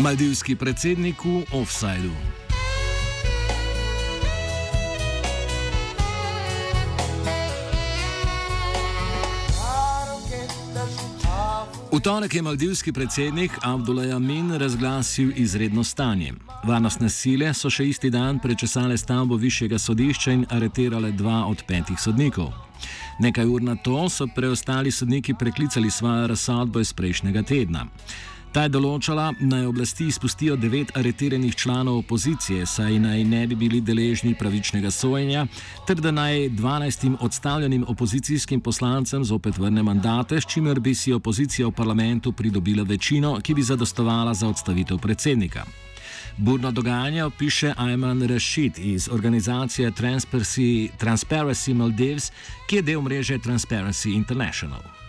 Maldivski predsednik v offsajdu. V torek je maldivski predsednik Abdullah Amin razglasil izredno stanje. Varnostne sile so še isti dan prečesale stavbo višjega sodišča in areterale dva od petih sodnikov. Nekaj ur na to so preostali sodniki preklicali svojo razsodbo iz prejšnjega tedna. Ta je določala, naj oblasti izpustijo devet aretiranih članov opozicije, saj naj ne bi bili deležni pravičnega sojenja, ter da naj 12 odstavljenim opozicijskim poslancem zopet vrne mandate, s čimer bi si opozicija v parlamentu pridobila večino, ki bi zadostovala za odstavitev predsednika. Burno dogajanje opiše Ayman Rashid iz organizacije Transparency, Transparency Maldives, ki je del mreže Transparency International.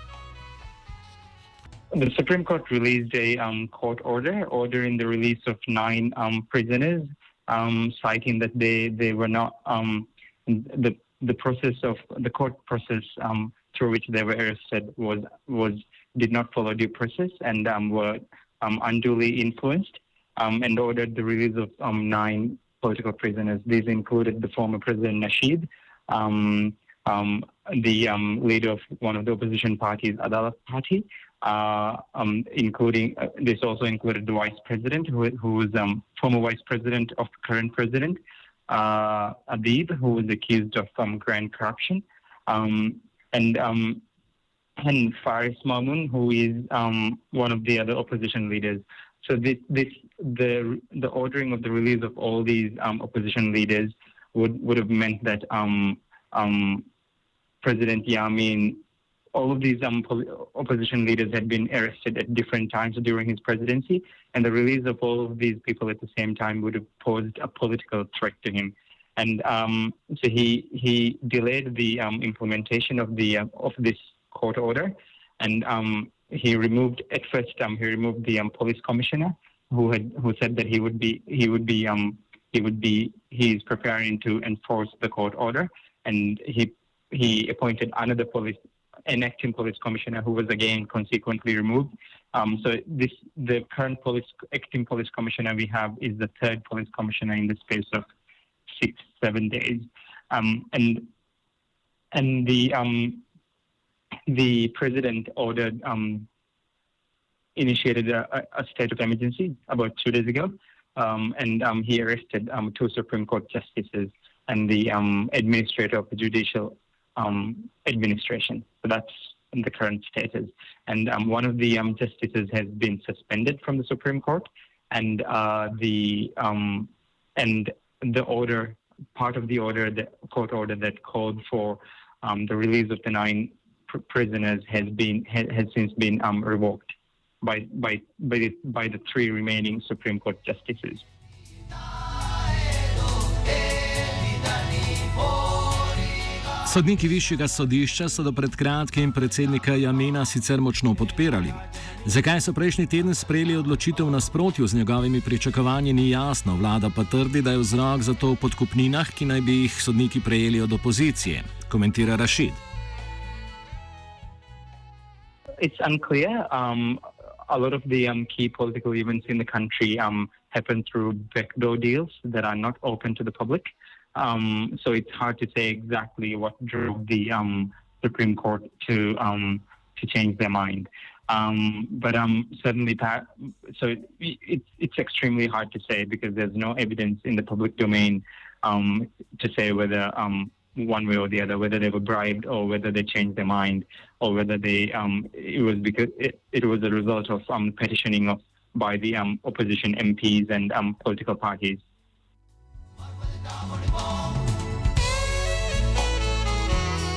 The Supreme Court released a um, court order ordering the release of nine um, prisoners, um, citing that they they were not um, the the process of the court process um, through which they were arrested was was did not follow due process and um, were unduly influenced, and ordered the release of nine political prisoners. These included the former president Nasheed. the leader of one of the opposition parties, Adhaalath Party, um, including uh, this also included the vice president, who, who was um, former vice president of current president, uh, who was accused of um, grand corruption, um, and um, and Faris Maumoon, who is um, one of the other opposition leaders. So this, this the the ordering of the release of all these opposition leaders would would have meant that President Yameen all of these um, opposition leaders had been arrested at different times during his presidency, and the release of all of these people at the same time would have posed a political threat to him. And um, so he he delayed the um, implementation of the uh, of this court order, and um, he removed at first um, he removed the police commissioner who had who said that he would be he would be he would be he's preparing to enforce the court order, and he he appointed another police an acting police commissioner who was again consequently removed. Um, so this the current police acting police commissioner we have is the third police commissioner in the space of six seven days, um, and and the um, the president ordered um, initiated a, a, state of emergency about two days ago, um, and um, he arrested two Supreme Court justices and the administrator of the judicial um, administration. So that's the current status. And um, one of the um, justices has been suspended from the Supreme Court, and uh, the um, and the order, part of the order, the court order that called for um, the release of the nine pr- prisoners has been has, has since been um, revoked by by by the, by the three remaining Supreme Court justices. Sodniki višjega sodišča so do pred kratkim predsednika Jamena sicer močno podpirali. Zakaj so prejšnji teden sprejeli odločitev nasprotju z njegovimi pričakovanji, ni jasno. Vlada pa trdi, da je vzrok za to v podkupninah, ki naj bi jih sodniki prejeli od opozicije. Komentira Rašid. It's unclear. Um, a lot of the um, key political events in the country um, happen through backdoor deals that are not open to the public. Um, so it's hard to say exactly what drove the um, Supreme Court to um, to change their mind. Um, but um, certainly, so it, it's it's extremely hard to say because there's no evidence in the public domain um, to say whether one way or the other, whether they were bribed or whether they changed their mind or whether they it was because it, it was a result of petitioning of by the opposition MPs and political parties.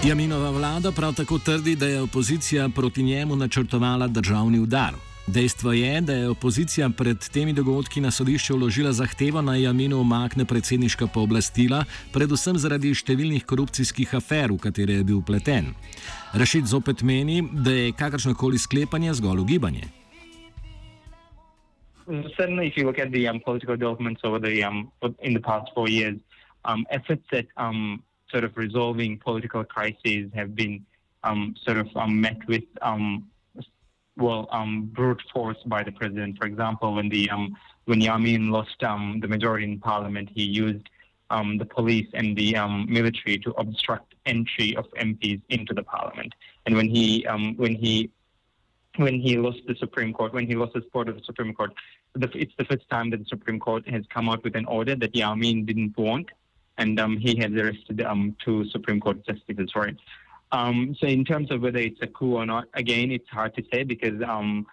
Jaminova vlada prav tako trdi, da je opozicija proti njemu načrtovala državni udar. Dejstvo je, da je opozicija pred temi dogodki na sodišče vložila zahtevo na Jaminu omakne predsedniška pooblastila, predvsem zaradi številnih korupcijskih afer, v katere je bil pleten. Rašid zopet meni, da je kakršnokoli sklepanje zgolj ugibanje. Certainly, if you look at the um, political developments over the um, in the past four years, um, efforts at um, sort of resolving political crises have been um, sort of um, met with um, well um, brute force by the president. For example, when the um, when Yameen lost the majority in parliament, he used the police and the military to obstruct entry of MPs into the parliament. And when he when he when he lost the Supreme Court, when he lost the support of the Supreme Court, the, it's the first time that the Supreme Court has come out with an order that Yameen didn't want, and um, he has arrested um, two Supreme Court justices for it. Um, so, in terms of whether it's a coup or not, again, it's hard to say because um,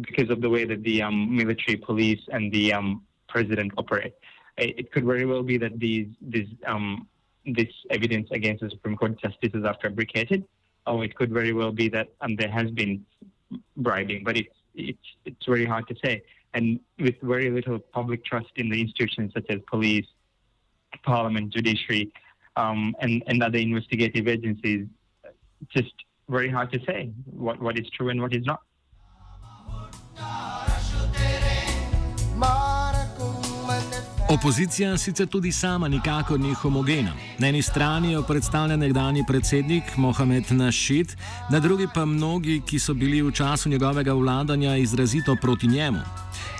because of the way that the um, military, police, and the um, president operate. It, it, could very well be that these these this evidence against the Supreme Court justices are fabricated, or it could very well be that there has been bribing, but it's it's it's very hard to say. And with very little public trust in the institutions such as police, parliament, judiciary, um, and and other investigative agencies, just very hard to say what, what is true and what is not. Opozicija sicer tudi sama nikakor ni homogena. Na eni strani jo predstavlja nekdani predsednik Mohamed Našid, na drugi pa mnogi, ki so bili v času njegovega vladanja izrazito proti njemu.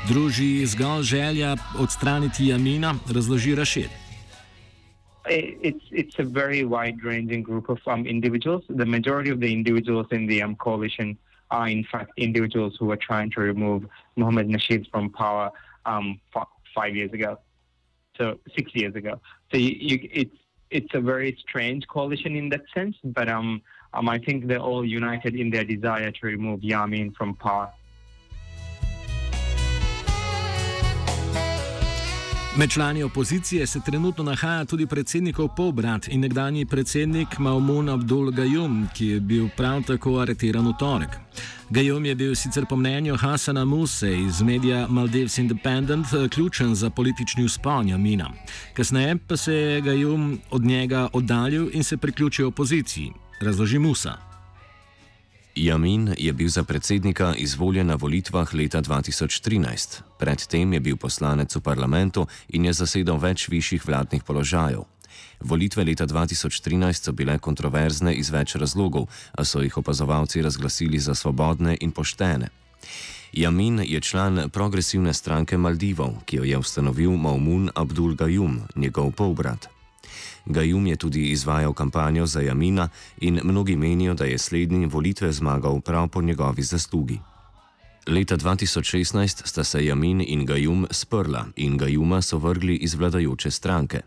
Druži zgolj želja odstraniti Jamina, razloži Rašid. It's, it's a very wide ranging group of um, individuals. The majority of the individuals in the um, coalition are, in fact, individuals who were trying to remove Mohamed Nasheed from power um, five years ago. so six years ago. So you, you, it's it's a very strange coalition in that sense, but um, um, I think they're all united in their desire to remove Yameen from power. Med člani opozicije se trenutno nahaja tudi predsednikov polbrat in nekdani predsednik Maumun Abdul Gajum, ki je bil prav tako areteran v torek. Gajum je bil sicer po mnenju Hasana Muse iz medija Maldives Independent ključen za politični uspon Jamina. Kasneje pa se je Gajum od njega oddaljil in se priključil opoziciji, razloži Musa. Jamin je bil za predsednika izvoljen na volitvah leta 2013. Predtem je bil poslanec v parlamentu in je zasedal več višjih vladnih položajev. Volitve leta 2013 so bile kontroverzne iz več razlogov, a so jih opazovalci razglasili za svobodne in poštene. Jamin je član progresivne stranke Maldivov, ki jo je ustanovil Maumun Abdul Gajum, njegov polbrat. Gajum je tudi izvajal kampanjo za Jamina in mnogi menijo, da je slednji volitve zmagal prav po njegovi zaslugi. Leta 2016 sta se Jamin in Gajum sprla in Gajuma so vrgli iz vladajoče stranke.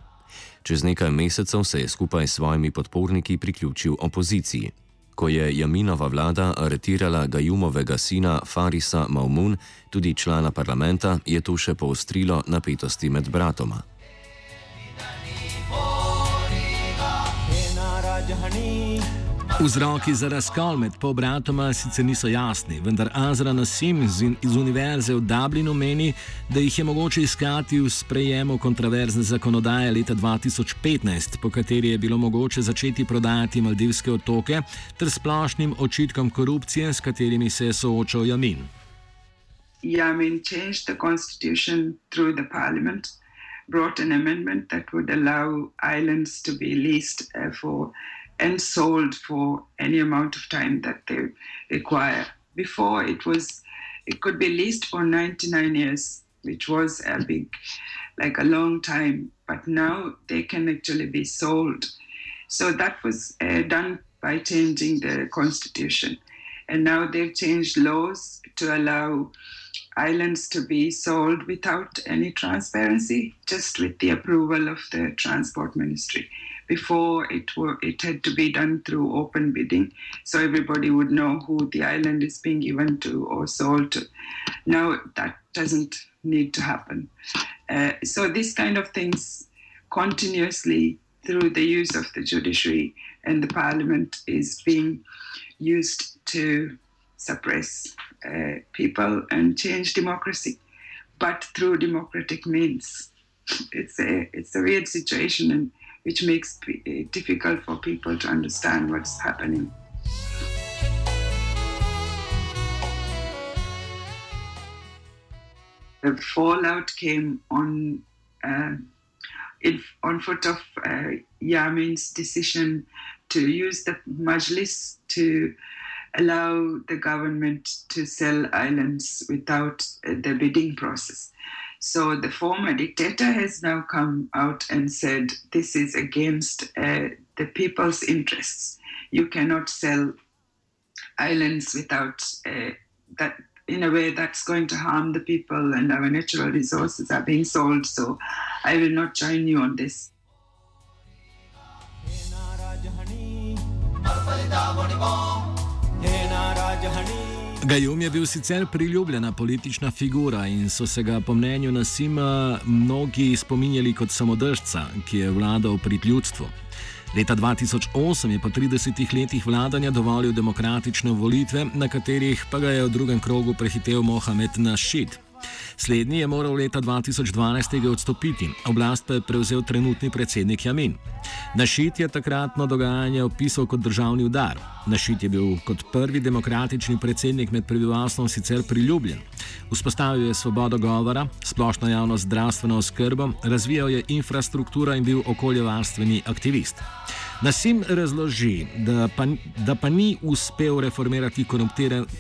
Čez nekaj mesecev se je skupaj s svojimi podporniki priključil opoziciji. Ko je Jaminova vlada aretirala Gajumovega sina Farisa Maumun, tudi člana parlamenta, je to še poostrilo napetosti med bratoma. Vzroki za razkol med pobratoma sicer niso jasni, vendar Azra Nasim iz Univerze v Dublinu meni, da jih je mogoče iskati v sprejemu kontroverzne zakonodaje leta 2015, po kateri je bilo mogoče začeti prodajati Maldivske otoke, ter splošnim očitkom korupcije, s katerimi se je soočal Jamin. Yamin changed the constitution through the parliament, brought an amendment that would allow islands to be leased uh, for and sold for any amount of time that they require. Before it was, it could be leased for 99 years, which was a big, like a long time. But now they can actually be sold. So that was uh, done by changing the constitution. And now they've changed laws to allow islands to be sold without any transparency, just with the approval of the transport ministry. Before it were, it had to be done through open bidding, so everybody would know who the island is being given to or sold to. Now that doesn't need to happen. Uh, so these kind of things continuously through the use of the judiciary and the parliament is being used to suppress uh, people and change democracy, but through democratic means. It's a it's a weird situation and which makes it difficult for people to understand what's happening. The fallout came on uh, on foot of uh, Yameen's decision to use the Majlis to allow the government to sell islands without uh, the bidding process. So the former dictator has now come out and said this is against uh, the people's interests. You cannot sell islands without uh, that in a way that's going to harm the people and our natural resources are being sold. So I will not join you on this. Gajum je bil sicer priljubljena politična figura in so se ga po mnenju Nasima mnogi spominjali kot samodržca, ki je vladal pri ljudstvu. Leta 2008 je po 30 letih vladanja dovolil demokratične volitve, na katerih pa ga je v drugem krogu prehitel Mohamed Našid. Slednji je moral leta 2012 odstopiti, oblast pa je prevzel trenutni predsednik Jamin. Našit je takratno dogajanje opisal kot državni udar. Našit je bil kot prvi demokratični predsednik med prebivalstvom sicer priljubljen. Vzpostavil je svobodo govora, splošno javno zdravstveno oskrbo, razvijal je infrastrukturo in bil okoljevarstveni aktivist. Nasim razloži, da pa, da pa ni uspel reformirati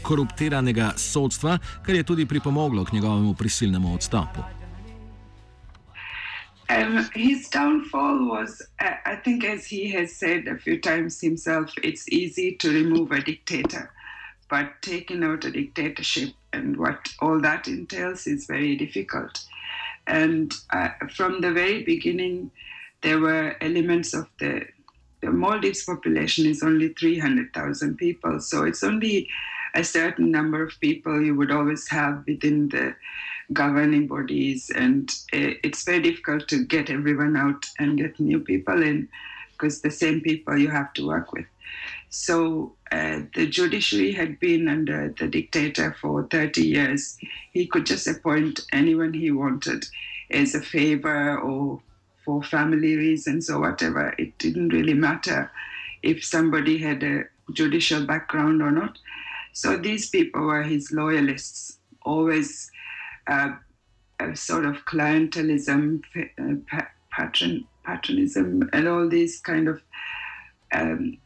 koruptiranega sodstva, kar je tudi pripomoglo k njegovemu prisilnemu odstopu. Um, his downfall was, I think, as he has said a few times himself, it's easy to remove a dictator, but taking out a dictatorship and what all that entails is very difficult. And uh, from the very beginning, there were elements of the the Maldives population is only 300,000 people. So it's only a certain number of people you would always have within the governing bodies. And it's very difficult to get everyone out and get new people in because the same people you have to work with. So uh, the judiciary had been under the dictator for 30 years. He could just appoint anyone he wanted as a favor or for family reasons or whatever. It didn't really matter if somebody had a judicial background or not. So these people were his loyalists, always uh, a sort of clientelism, uh, patron, patronism, and all these kind of um,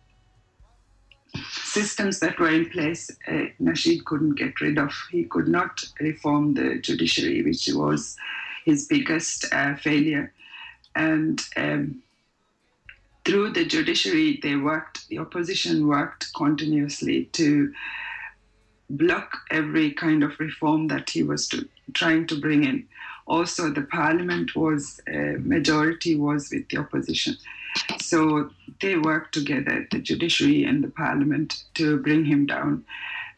systems that were in place. Uh, Nasheed couldn't get rid of. He could not reform the judiciary, which was his biggest uh, failure and um, through the judiciary, they worked, the opposition worked continuously to block every kind of reform that he was to, trying to bring in. Also, the parliament was, uh, majority was with the opposition. So they worked together, the judiciary and the parliament, to bring him down.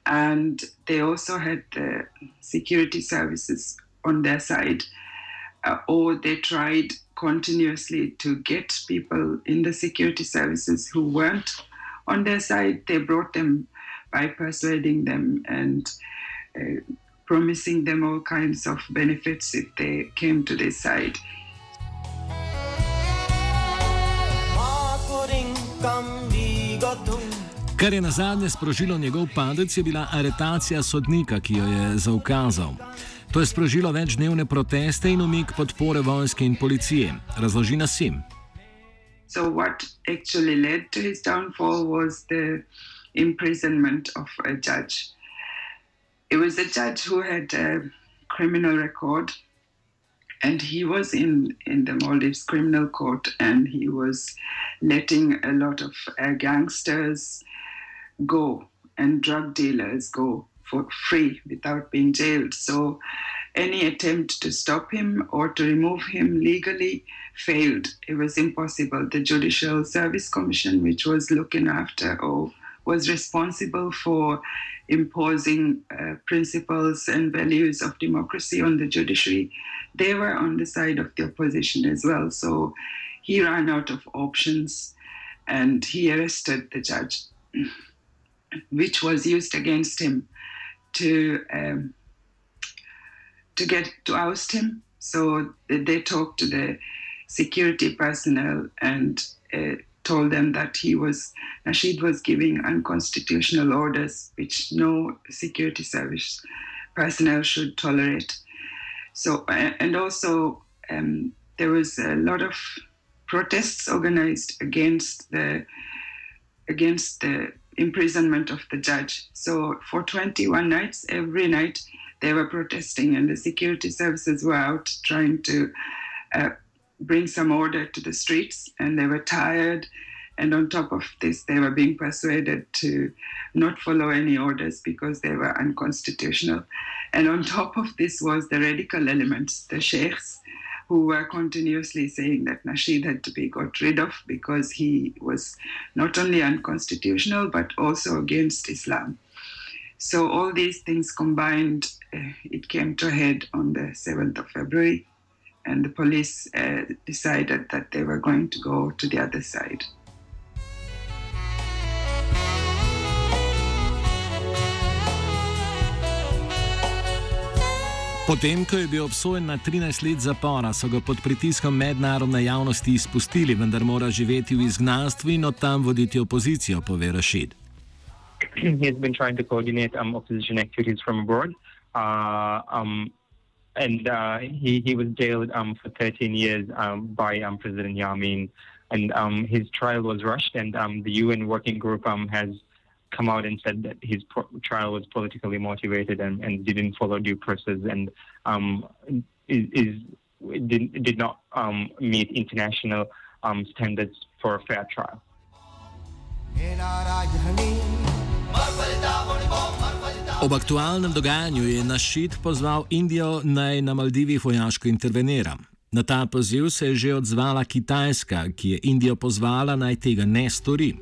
And they also had the security services on their side, uh, or they tried continuously to get people in the security services who weren't on their side. They brought them by persuading them and uh, promising them all kinds of benefits if they came to their side. Kar je na zadnje sprožilo njegov padec, je bila aretacija sodnika, ki jo je zaukazal. To je sprožilo večdnevne proteste in umik podpore vojske in policije. Razloži nas sim. So, what actually led to his downfall was the imprisonment of a judge. It was a judge who had a criminal record, and he was in, in the Maldives criminal court, and he was letting a lot of uh, gangsters go and drug dealers go for free without being jailed. So any attempt to stop him or to remove him legally failed. It was impossible. The Judicial Service Commission, which was looking after or was responsible for imposing uh, principles and values of democracy on the judiciary, they were on the side of the opposition as well. So he ran out of options and he arrested the judge, which was used against him to um, to get to oust him. So they talked to the security personnel and uh, told them that he was Nasheed was giving unconstitutional orders, which no security service personnel should tolerate. So and also um, there was a lot of protests organized against the against the imprisonment of the judge. So for 21 nights, every night they were protesting, and the security services were out trying to uh, bring some order to the streets, and they were tired. And on top of this, they were being persuaded to not follow any orders because they were unconstitutional. And on top of this was the radical elements, the sheikhs, who were continuously saying that Nasheed had to be got rid of because he was not only unconstitutional but also against Islam. So all these things combined, uh, it came to a head on the 7th of February, and the police uh, decided that they were going to go to the other side. Potem, ko je bil obsojen na 13 let zapora, so ga pod pritiskom mednarodne javnosti izpustili, vendar mora živeti v izgnanstvu in od tam voditi opozicijo, pove Rashid. He has been trying to coordinate um, opposition activities from abroad. Uh, um, and uh, he, he was jailed um, for 13 years um, by um, President Yameen. And um, his trial was rushed, and um, the UN working group um, has come out and said that his pro- trial was politically motivated and, and didn't follow due process and um, is, is did, did not um, meet international um, standards for a fair trial. Ob aktualnem dogajanju je Našit pozval Indijo naj na Maldivih vojaško intervenira. Na ta poziv se je že odzvala Kitajska, ki je Indijo pozvala naj tega ne stori.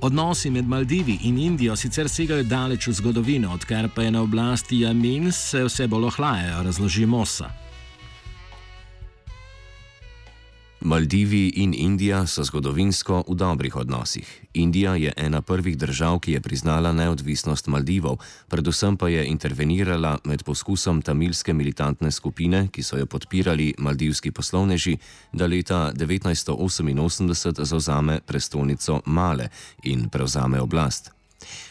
Odnosi med Maldivi in Indijo sicer segajo daleč v zgodovino, odkar pa je na oblasti Jamin, se vse bolj ohlajajo, razloži Mosa. Maldivi in Indija so zgodovinsko v dobrih odnosih. Indija je ena prvih držav, ki je priznala neodvisnost Maldivov, predvsem pa je intervenirala med poskusom tamilske militantne skupine, ki so jo podpirali maldivski poslovneži, da leta 1988 zauzame prestolnico Male in prevzame oblast.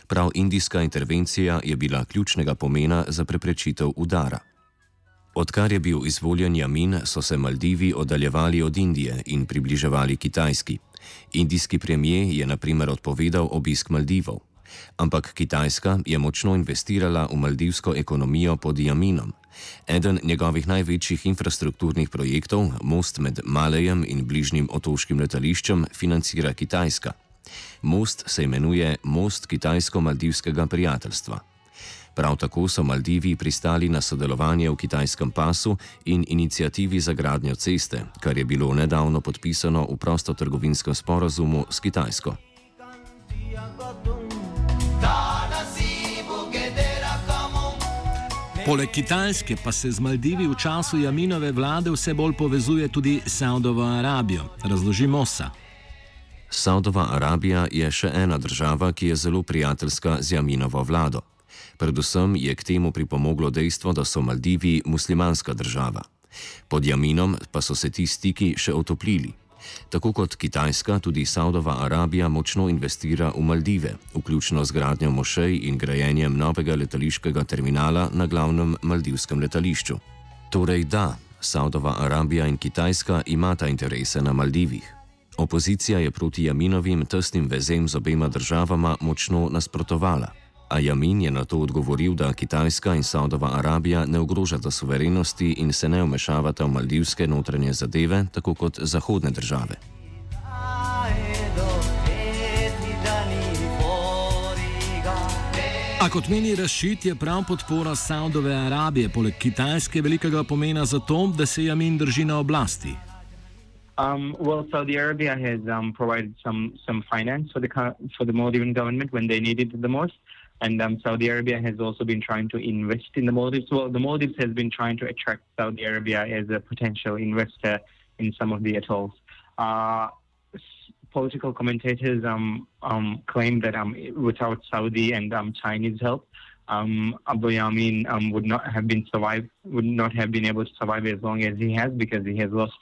Prav indijska intervencija je bila ključnega pomena za preprečitev udara. Odkar je bil izvoljen Jamin, so se Maldivi oddaljevali od Indije in približevali Kitajski. Indijski premijer je na primer odpovedal obisk Maldivov. Ampak Kitajska je močno investirala v maldivsko ekonomijo pod Jaminom. Eden njegovih največjih infrastrukturnih projektov, most med Malejem in bližnjim otoškim letališčem, financira Kitajska. Most se imenuje Most kitajsko-maldivskega prijateljstva. Prav tako so Maldivi pristali na sodelovanje v kitajskem pasu in inicijativi za gradnjo ceste, kar je bilo nedavno podpisano v prostotrgovinskem sporazumu s Kitajsko. Poleg Kitajske pa se z Maldivi v času Jaminove vlade vse bolj povezuje tudi Saudovo Arabijo, razloži Mosa. Saudova Arabija je še ena država, ki je zelo prijateljska z Jaminovo vlado. Predvsem je k temu pripomoglo dejstvo, da so Maldivi muslimanska država. Pod Jaminom pa so se ti stiki še otoplili. Tako kot Kitajska, tudi Saudova Arabija močno investira v Maldive, vključno z gradnjo mošej in grajenjem novega letališkega terminala na glavnem maldivskem letališču. Torej, da, Saudova Arabija in Kitajska imata interese na Maldivih. Opozicija je proti Jaminovim tesnim vezem z obema državama močno nasprotovala. A Jamin je na to odgovoril, da Kitajska in Saudova Arabija ne ogrožata suverenosti in se ne vmešavata v maldivske notranje zadeve, tako kot zahodne države. A kot meni Rašid, je prav podpora Saudove Arabije poleg Kitajske velikega pomena za to, da se Jamin drži na oblasti. Um, well, Saudi Arabia has um, provided some some finance for the for the Maldivian government when they needed it the most. And um, Saudi Arabia has also been trying to invest in the Maldives. Well, the Maldives has been trying to attract Saudi Arabia as a potential investor in some of the atolls. Uh, political commentators um, um, claim that um, without Saudi and um, Chinese help, um, Abu Yameen um, would not have been survive, would not have been able to survive as long as he has because he has lost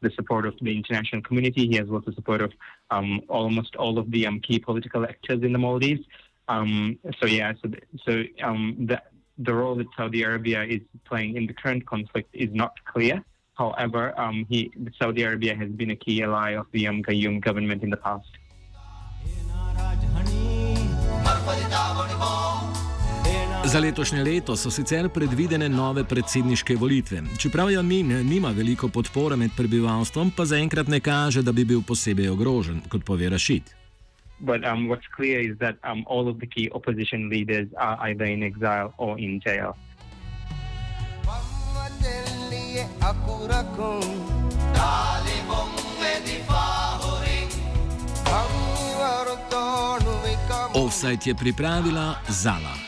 the support of the international community. He has lost the support of um, almost all of the um, key political actors in the Maldives. Um, so yeah, so so um, the the role that Saudi Arabia is playing in the current conflict is not clear. However, um, he Saudi Arabia has been a key ally of the um, Gayoom government in the past. Za letošnje leto so sicer predvidene nove predsedniške volitve. Čeprav Jamin nima veliko podpore med prebivalstvom, pa zaenkrat ne kaže, da bi bil posebej ogrožen, kot pove Rašid. But um, what's clear is that um, all of the key opposition leaders are either in exile or in jail. Offside je pripravila Zala.